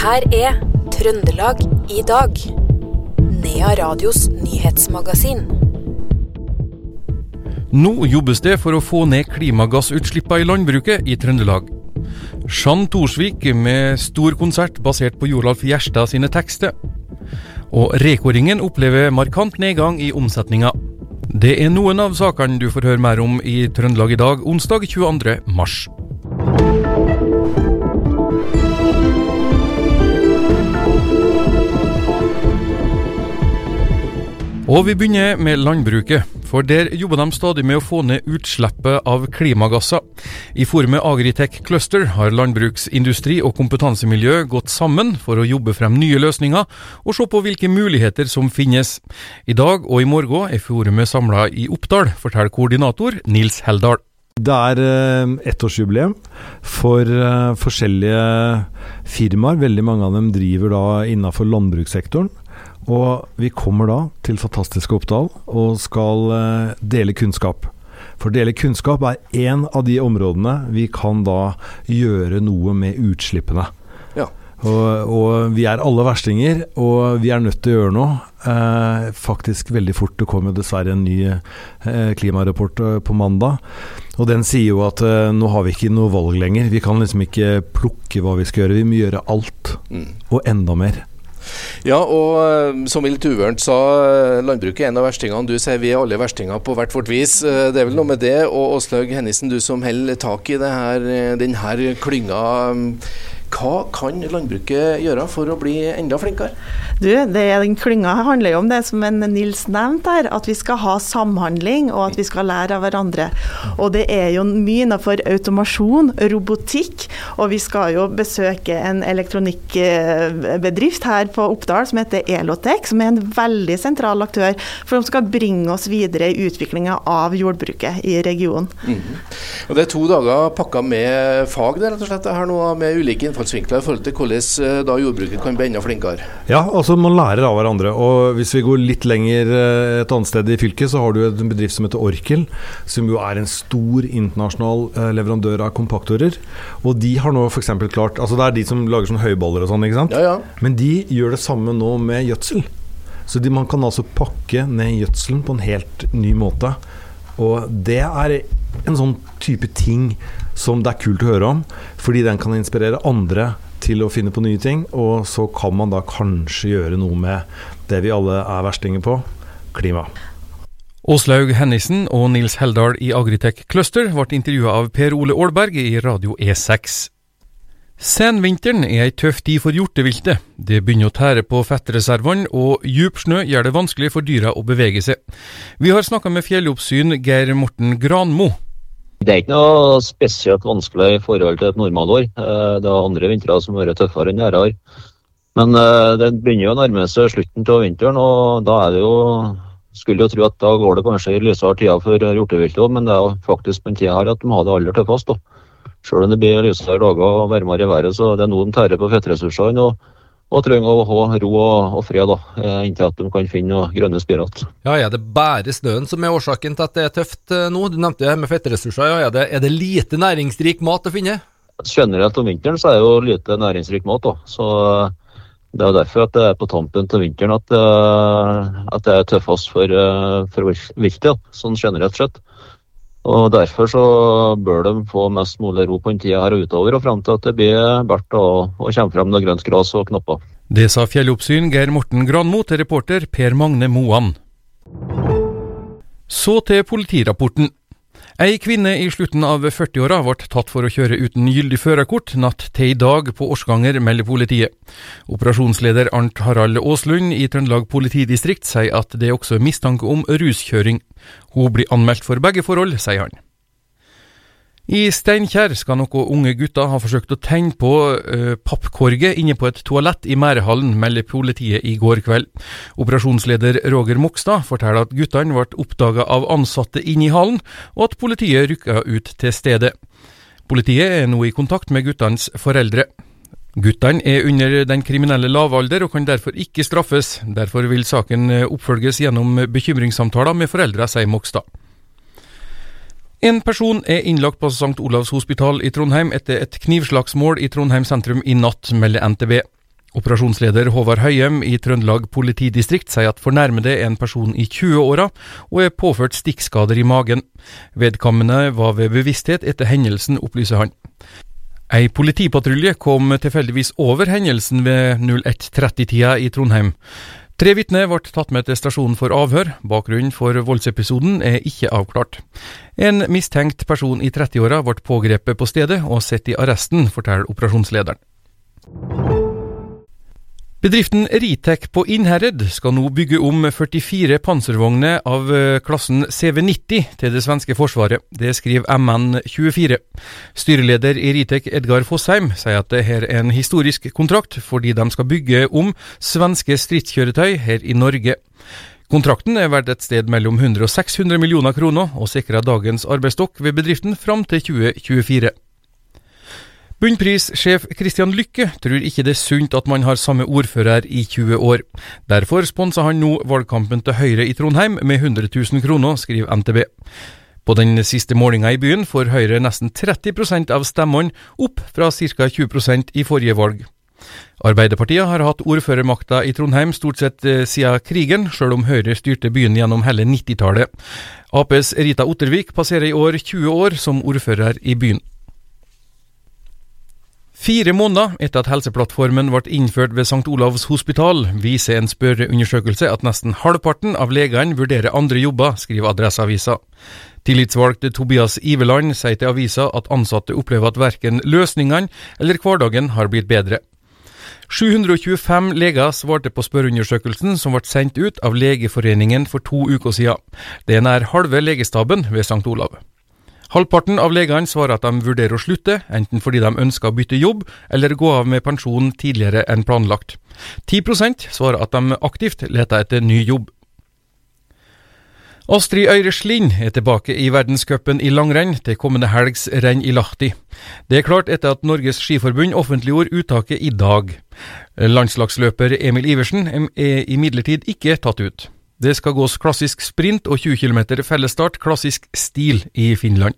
her er Trøndelag i dag. Nea Radios nyhetsmagasin. Nå jobbes det for å få ned klimagassutslippene i landbruket i Trøndelag. Jean Thorsvik med stor konsert basert på Joralf Gjerstad sine tekster. Og Reko-ringen opplever markant nedgang i omsetninga. Det er noen av sakene du får høre mer om i Trøndelag i dag, onsdag 22. mars. Og vi begynner med landbruket, for der jobber de stadig med å få ned utslippet av klimagasser. I forumet Agritech Cluster har landbruksindustri og kompetansemiljø gått sammen for å jobbe frem nye løsninger og se på hvilke muligheter som finnes. I dag og i morgen er forumet samla i Oppdal, forteller koordinator Nils Heldal. Det er eh, ettårsjubileum for eh, forskjellige firmaer. Veldig mange av dem driver da innenfor landbrukssektoren. Og vi kommer da til fantastiske Oppdal og skal eh, dele kunnskap. For dele kunnskap er én av de områdene vi kan da gjøre noe med utslippene. Ja. Og, og vi er alle verstinger, og vi er nødt til å gjøre noe. Eh, faktisk veldig fort. Det kommer dessverre en ny eh, klimarapport eh, på mandag. Og den sier jo at eh, nå har vi ikke noe valg lenger. Vi kan liksom ikke plukke hva vi skal gjøre. Vi må gjøre alt. Mm. Og enda mer. Ja, og eh, som Vil Uvørent sa, eh, landbruket er en av verstingene. Du sier vi er alle verstinger på hvert vårt vis. Det er vel noe med det. Og Åslaug Hennissen, du som holder tak i det her, denne klynga. Mm, Hva kan landbruket gjøre for å bli enda flinkere? Du, det er den klynga handler jo om det som en Nils nevnte her, at vi skal ha samhandling og at vi skal lære av hverandre. Og det er jo mye innenfor automasjon, robotikk, og vi skal jo besøke en elektronikkbedrift her på Oppdal som heter Elotech, som er en veldig sentral aktør, for de skal bringe oss videre i utviklinga av jordbruket i regionen. Og Det er to dager pakka med fag det, rett og slett, her nå, med ulike innfallsvinkler i forhold til hvordan eh, da jordbruket kan bli enda flinkere. Ja, altså man lærer av hverandre. Og hvis vi går litt lenger eh, et annet sted i fylket, så har du en bedrift som heter Orkel, som jo er en stor internasjonal eh, leverandør av kompaktorer. Og de har nå f.eks. klart Altså det er de som lager sånn høyballer og sånn, ikke sant? Ja, ja. Men de gjør det samme nå med gjødsel. Så de, man kan altså pakke ned gjødselen på en helt ny måte. Og det er en sånn type ting som det er kult å høre om, fordi den kan inspirere andre til å finne på nye ting, og så kan man da kanskje gjøre noe med det vi alle er verstinger på klima. Åslaug Hennissen og Nils Heldal i Agritech Cluster ble intervjua av Per Ole Aalberg i Radio E6. Senvinteren er ei tøff tid for hjorteviltet. Det begynner å tære på fettreservene, og djup snø gjør det vanskelig for dyra å bevege seg. Vi har snakka med fjelloppsyn Geir Morten Granmo. Det er ikke noe spesielt vanskelig i forhold til et normalår. Eh, Det er andre vintre som har vært tøffere enn dette. Men eh, det begynner jo å nærme seg slutten av vinteren, og da er det jo Skulle jo tro at da går det kanskje i lysere tider for hjorteviltet òg, men det er jo faktisk på den tida her at de har det aller tøffest. da. Selv om det blir lysere dager og varmere i været, så det er nå de tærer på fettressursene. og og trenger å ha ro og, og fred da, eh, inntil at de kan finne noe grønne spir igjen. Ja, Er det bare snøen som er årsaken til at det er tøft eh, nå? Du nevnte det med fettressurser. Ja, er, det, er det lite næringsrik mat å finne? Generelt om vinteren så er det jo lite næringsrik mat. da, så Det er derfor at det er på tampen til vinteren at, eh, at det er tøffest for, for vil- viltet, sånn generelt sett. Og Derfor så bør de få mest mulig ro på den tida her utover, og fram til at det blir bart og, og kommer frem noe grønt gras og knopper. Det sa fjelloppsyn Geir Morten Granmo til reporter Per Magne Moan. Så til politirapporten. Ei kvinne i slutten av 40-åra ble tatt for å kjøre uten gyldig førerkort natt til i dag på Årsganger, melder politiet. Operasjonsleder Arnt Harald Aaslund i Trøndelag politidistrikt sier at det også er mistanke om ruskjøring. Hun blir anmeldt for begge forhold, sier han. I Steinkjer skal noen unge gutter ha forsøkt å tenne på uh, pappkorget inne på et toalett i Mærehallen, melder politiet i går kveld. Operasjonsleder Roger Mokstad forteller at guttene ble oppdaga av ansatte inne i hallen, og at politiet rykka ut til stedet. Politiet er nå i kontakt med guttenes foreldre. Guttene er under den kriminelle lavalder og kan derfor ikke straffes. Derfor vil saken eh, oppfølges gjennom bekymringssamtaler med foreldra, sier Mokstad. En person er innlagt på St. Olavs hospital i Trondheim etter et knivslagsmål i Trondheim sentrum i natt, melder NTB. Operasjonsleder Håvard Høyem i Trøndelag politidistrikt sier at fornærmede er en person i 20-åra og er påført stikkskader i magen. Vedkommende var ved bevissthet etter hendelsen, opplyser han. Ei politipatrulje kom tilfeldigvis over hendelsen ved 01.30-tida i Trondheim. Tre vitner ble tatt med til stasjonen for avhør. Bakgrunnen for voldsepisoden er ikke avklart. En mistenkt person i 30-åra ble pågrepet på stedet og sitter i arresten, forteller operasjonslederen. Bedriften Ritek på Innherred skal nå bygge om 44 panservogner av eh, klassen CV90 til det svenske forsvaret. Det skriver MN24. Styreleder i Ritek Edgar Fossheim sier at dette er en historisk kontrakt, fordi de skal bygge om svenske stridskjøretøy her i Norge. Kontrakten er verdt et sted mellom 100 og 600 millioner kroner, og sikrer dagens arbeidsstokk ved bedriften fram til 2024. Bunnprissjef Christian Lykke tror ikke det er sunt at man har samme ordfører i 20 år. Derfor sponser han nå valgkampen til Høyre i Trondheim med 100 000 kroner, skriver NTB. På den siste målinga i byen får Høyre nesten 30% av stemmene, opp fra ca. 20% i forrige valg. Arbeiderpartiet har hatt ordførermakta i Trondheim stort sett eh, siden krigen, sjøl om Høyre styrte byen gjennom hele 90-tallet. Aps Rita Ottervik passerer i år 20 år som ordfører i byen. Fire måneder etter at Helseplattformen ble innført ved St. Olavs hospital, viser en spørreundersøkelse at nesten halvparten av legene vurderer andre jobber, skriver Adresseavisa. Tillitsvalgte Tobias Iveland sier til avisa at ansatte opplever at verken løsningene eller hverdagen har blitt bedre. 725 leger svarte på spørreundersøkelsen som ble sendt ut av Legeforeningen for to uker siden. Det er nær halve legestaben ved St. Olav. Halvparten av legene svarer at de vurderer å slutte, enten fordi de ønsker å bytte jobb eller gå av med pensjon tidligere enn planlagt. 10% svarer at de aktivt leter etter ny jobb. Astrid Øyre Slind er tilbake i verdenscupen i langrenn til kommende helgs renn i Lahti. Det er klart etter at Norges Skiforbund offentliggjorde uttaket i dag. Landslagsløper Emil Iversen er imidlertid ikke tatt ut. Det skal gås klassisk sprint og 20 km fellesstart, klassisk stil, i Finland.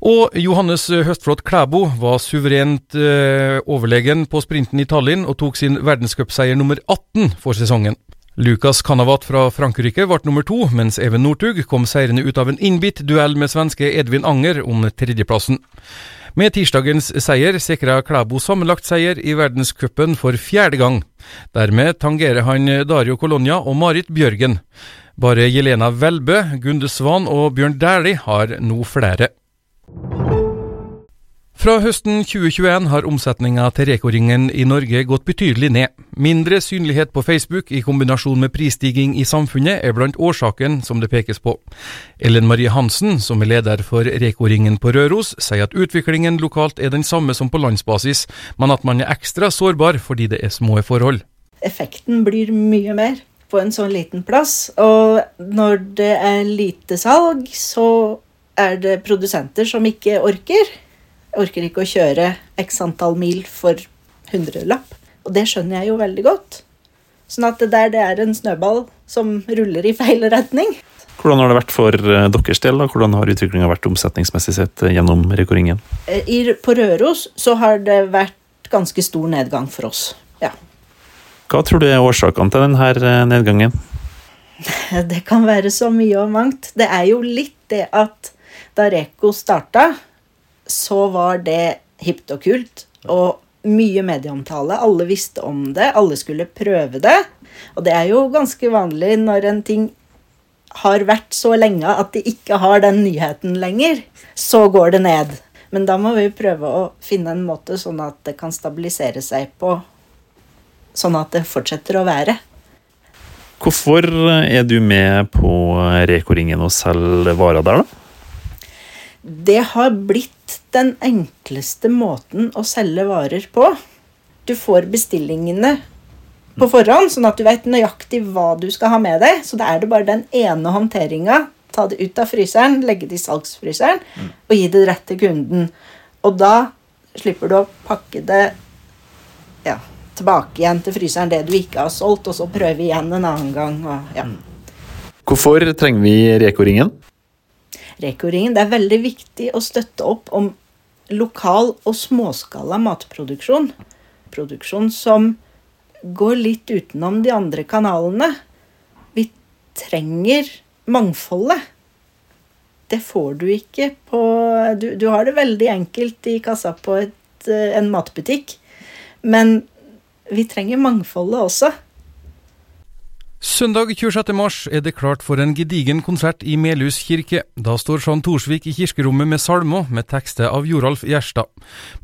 Og Johannes Høstflot Klæbo var suverent eh, overlegen på sprinten i Tallinn og tok sin verdenscupseier nummer 18 for sesongen. Lukas Kanavat fra Frankrike ble nummer to, mens Even Northug kom seirende ut av en innbitt duell med svenske Edvin Anger om tredjeplassen. Med tirsdagens seier sikra Klæbo sammenlagt seier i verdenscupen for fjerde gang. Dermed tangerer han Dario Colonia og Marit Bjørgen. Bare Jelena Welbø, Gunde Svan og Bjørn Dæhlie har nå flere. Fra høsten 2021 har omsetninga til Reko-ringen i Norge gått betydelig ned. Mindre synlighet på Facebook i kombinasjon med prisstigning i samfunnet er blant årsaken som det pekes på. Ellen Marie Hansen, som er leder for Reko-ringen på Røros, sier at utviklingen lokalt er den samme som på landsbasis, men at man er ekstra sårbar fordi det er små forhold. Effekten blir mye mer på en sånn liten plass, og når det er lite salg, så er det produsenter som ikke orker. Jeg orker ikke å kjøre x antall mil for hundrelapp. Og det skjønner jeg jo veldig godt. Sånn at det der det er en snøball som ruller i feil retning. Hvordan har det vært for eh, deres del? da? Hvordan har utviklinga vært omsetningsmessig sett eh, gjennom Reko-ringen? Eh, på Røros så har det vært ganske stor nedgang for oss. Ja. Hva tror du er årsakene til denne nedgangen? Det kan være så mye og mangt. Det er jo litt det at da Reko starta, så var det hipt og kult. Og mye medieomtale. Alle visste om det. Alle skulle prøve det. Og det er jo ganske vanlig når en ting har vært så lenge at de ikke har den nyheten lenger, så går det ned. Men da må vi prøve å finne en måte sånn at det kan stabilisere seg på Sånn at det fortsetter å være. Hvorfor er du med på Reko-ringen og selger varer der, da? Det har blitt den enkleste måten å selge varer på. Du får bestillingene på forhånd, sånn at du vet nøyaktig hva du skal ha med deg. Så da er det bare den ene håndteringa. Ta det ut av fryseren, legge det i salgsfryseren og gi det rett til kunden. Og da slipper du å pakke det ja, tilbake igjen til fryseren, det du ikke har solgt, og så prøve igjen en annen gang. Og, ja. Hvorfor trenger vi Reko-ringen? Reko-ringen. Det er veldig viktig å støtte opp om lokal og småskala matproduksjon. Produksjon som går litt utenom de andre kanalene. Vi trenger mangfoldet. Det får du ikke på Du, du har det veldig enkelt i kassa på et, eh, en matbutikk, men vi trenger mangfoldet også. Søndag 26. mars er det klart for en gedigen konsert i Melhus kirke. Da står Jean Thorsvik i kirkerommet med salmer, med tekster av Joralf Gjerstad.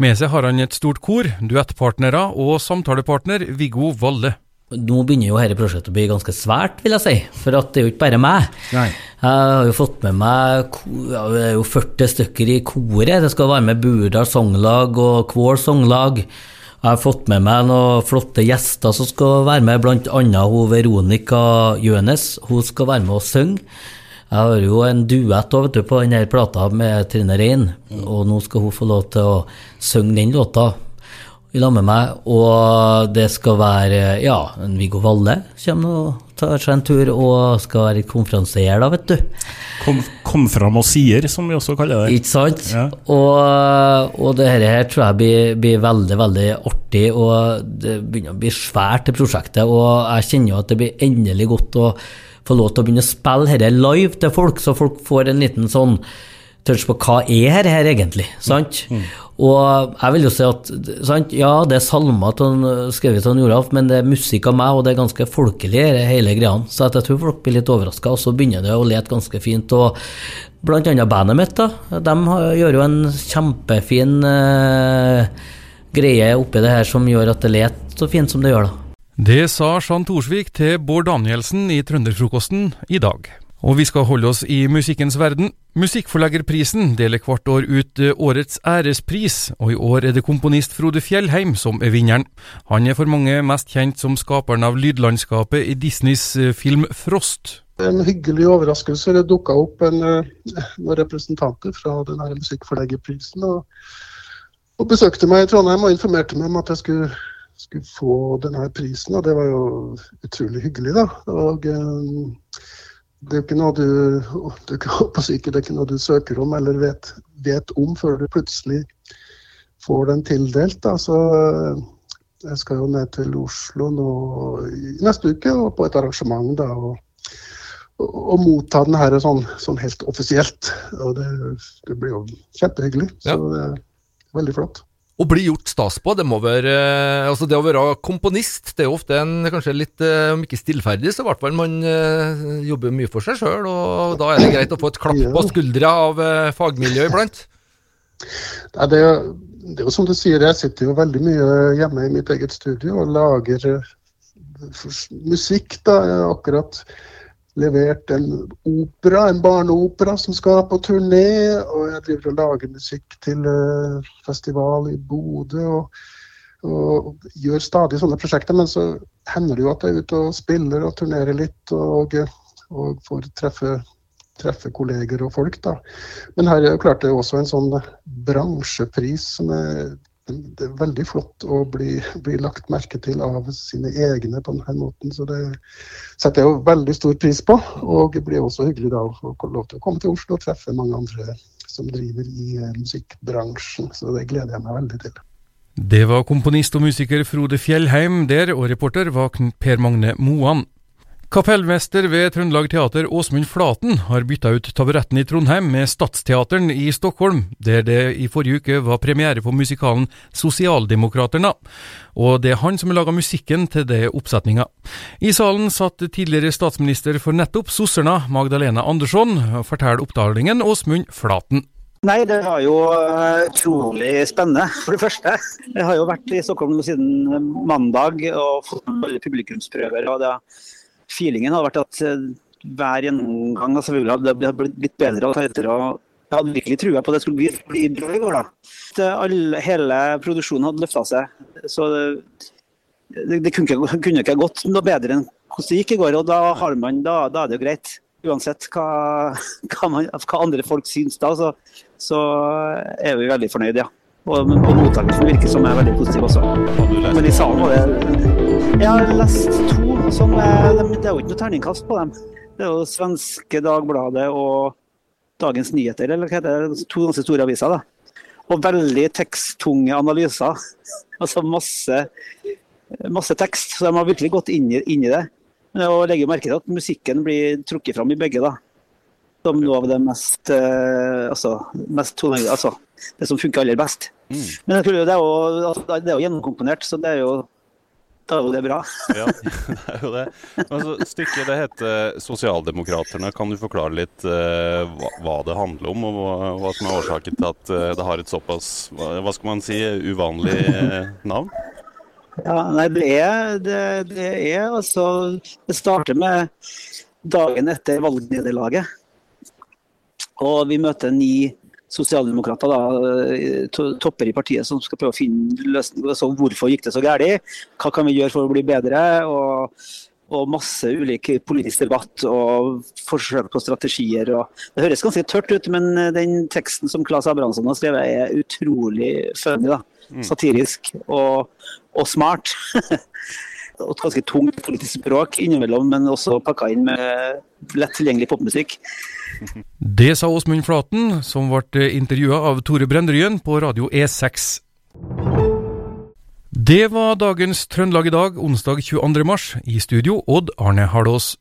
Med seg har han et stort kor, duettpartnere og samtalepartner Viggo Valle. Nå begynner jo dette prosjektet å bli ganske svært, vil jeg si. For at det er jo ikke bare meg. Nei. Jeg har jo fått med meg ja, det er jo 40 stykker i koret. Det skal være med Burdal Songlag og Kvål sanglag. Jeg har fått med meg noen flotte gjester som skal være med, hun Veronica Jønes. Hun skal være med og synge. Jeg har jo en duett vet du, på denne plata med Trine Rein, og nå skal hun få lov til å synge den låta i lag med meg, og det skal være ja, en Viggo Valle kommer og tar seg en tur, og skal være konferansier da, vet du. Kom, kom fram og sier, som vi også kaller det. Ikke sant? Ja. Og, og det her, tror jeg blir, blir veldig, veldig artig, og det begynner å bli svært det prosjektet, og jeg kjenner jo at det blir endelig godt å få lov til å begynne å spille dette live til folk, så folk får en liten sånn touch på hva er her, her egentlig, sant? Og jeg vil jo si at sant? ja, det er salmer skrevet av Joralf, men det er musikk av meg, og det er ganske folkelig det hele greia. Så at jeg tror folk blir litt overraska, og så begynner det å lete ganske fint. Og blant annet bandet mitt, da. De gjør jo en kjempefin eh, greie oppi det her som gjør at det leter så fint som det gjør, da. Det sa Jean Thorsvik til Bård Danielsen i Trønderfrokosten i dag. Og vi skal holde oss i musikkens verden. Musikkforleggerprisen deler hvert år ut eh, årets ærespris, og i år er det komponist Frode Fjellheim som er vinneren. Han er for mange mest kjent som skaperen av lydlandskapet i Disneys eh, film Frost. En hyggelig overraskelse. Det dukka opp en, eh, noen representanter fra den her musikkforleggerprisen og, og besøkte meg i Trondheim og informerte meg om at jeg skulle, skulle få denne prisen. Og det var jo utrolig hyggelig, da. Og det er ikke noe du, du ikke det er ikke noe du søker om eller vet, vet om før du plutselig får den tildelt. Da. Så eh, jeg skal jo ned til Oslo nå neste uke og på et arrangement. da, og og motta den her sånn, sånn helt offisielt. Og det, det blir jo kjempehyggelig. Så det er veldig flott. Å bli gjort stas på, det må være eh, Altså, det å være komponist, det er jo ofte en kanskje litt, eh, om ikke stillferdig, så i hvert fall man eh, jobber mye for seg sjøl, og da er det greit å få et klapp på skuldra av fagmiljøet iblant. Nei, det, er- det er jo som du sier, jeg sitter jo veldig mye hjemme i mitt eget studio og lager musikk. da, akkurat levert en opera, en barneopera som skal på turné. Og jeg driver og lager musikk til eh, festival i Bodø. Og, og gjør stadig sånne prosjekter. Men så hender det jo at jeg er ute og spiller og turnerer litt. Og, og får treffe, treffe kolleger og folk, da. Men her er jo klart det er også en sånn bransjepris som er det er veldig flott å bli, bli lagt merke til av sine egne på denne måten. Så det setter jeg jo veldig stor pris på. Og det blir også hyggelig da å få lov til å komme til Oslo og treffe mange andre som driver i eh, musikkbransjen. Så det gleder jeg meg veldig til. Det var komponist og musiker Frode Fjellheim der, og reporter var Per Magne Moan. Kapellmester ved Trøndelag Teater Åsmund Flaten har bytta ut taburetten i Trondheim med Stadsteateren i Stockholm, der det i forrige uke var premiere på musikalen Sosialdemokraterna. Og det er han som har laga musikken til det oppsetninga. I salen satt tidligere statsminister for nettopp Sosserna, Magdalena Andersson, og forteller oppdalingen Åsmund Flaten. Nei, det var jo eh, utrolig spennende, for det første. Jeg har jo vært i Stockholm siden mandag og fått med alle publikumsprøver. og det, Feelingen hadde vært at eh, hver gjennomgang altså, selvfølgelig hadde det hadde blitt bedre og tettere. og Jeg hadde virkelig trua på at det skulle bli, bli bra i går. da. Eh, Alle, hele produksjonen hadde løfta seg. Så det, det, det kunne, ikke, kunne ikke gått noe bedre enn hvordan det gikk i går. og Da, har man, da, da er det jo greit. Uansett hva, hva, man, hva andre folk syns da, så, så er vi veldig fornøyd, ja. Og, og mottakelsen virker som er veldig positiv også. Men i salen var det Jeg har lest to som er Det er jo ikke noe terningkast på dem. Det er jo svenske Dagbladet og Dagens Nyheter, eller hva heter det? To ganske store aviser, da. og veldig teksttunge analyser. Altså masse, masse tekst. Så de har virkelig gått inn i, inn i det. Men jeg legger merke til at musikken blir trukket fram i begge, da. Som noe av det mest, eh, altså, mest altså, det som funker aller best. Mm. Men det er jo, altså, det er jo gjennomkomponert, så det er jo, da er jo det bra. Ja, det er jo det. Altså, stykket det heter 'Sosialdemokraterne'. Kan du forklare litt uh, hva, hva det handler om, og hva, hva som er årsaken til at uh, det har et såpass hva, skal man si uvanlig uh, navn? Ja, nei, det er, det, det er altså Det starter med dagen etter valgnederlaget. Og vi møter ni sosialdemokrater, da, to, topper i partiet, som skal prøve å finne løsninger. Altså, hvorfor gikk det så galt? Hva kan vi gjøre for å bli bedre? Og, og masse ulik politisk debatt og forsøk på strategier. Og det høres ganske tørt ut, men den teksten som Claes Abrahamsson har skrevet, er utrolig funny. Satirisk og, og smart. og et ganske tungt politisk språk innimellom, men også pakka inn med lett tilgjengelig popmusikk. Det sa Åsmund Flaten, som ble intervjua av Tore Brendryen på radio E6. Det var dagens Trøndelag i dag, onsdag 22. mars. I studio Odd Arne Hardås.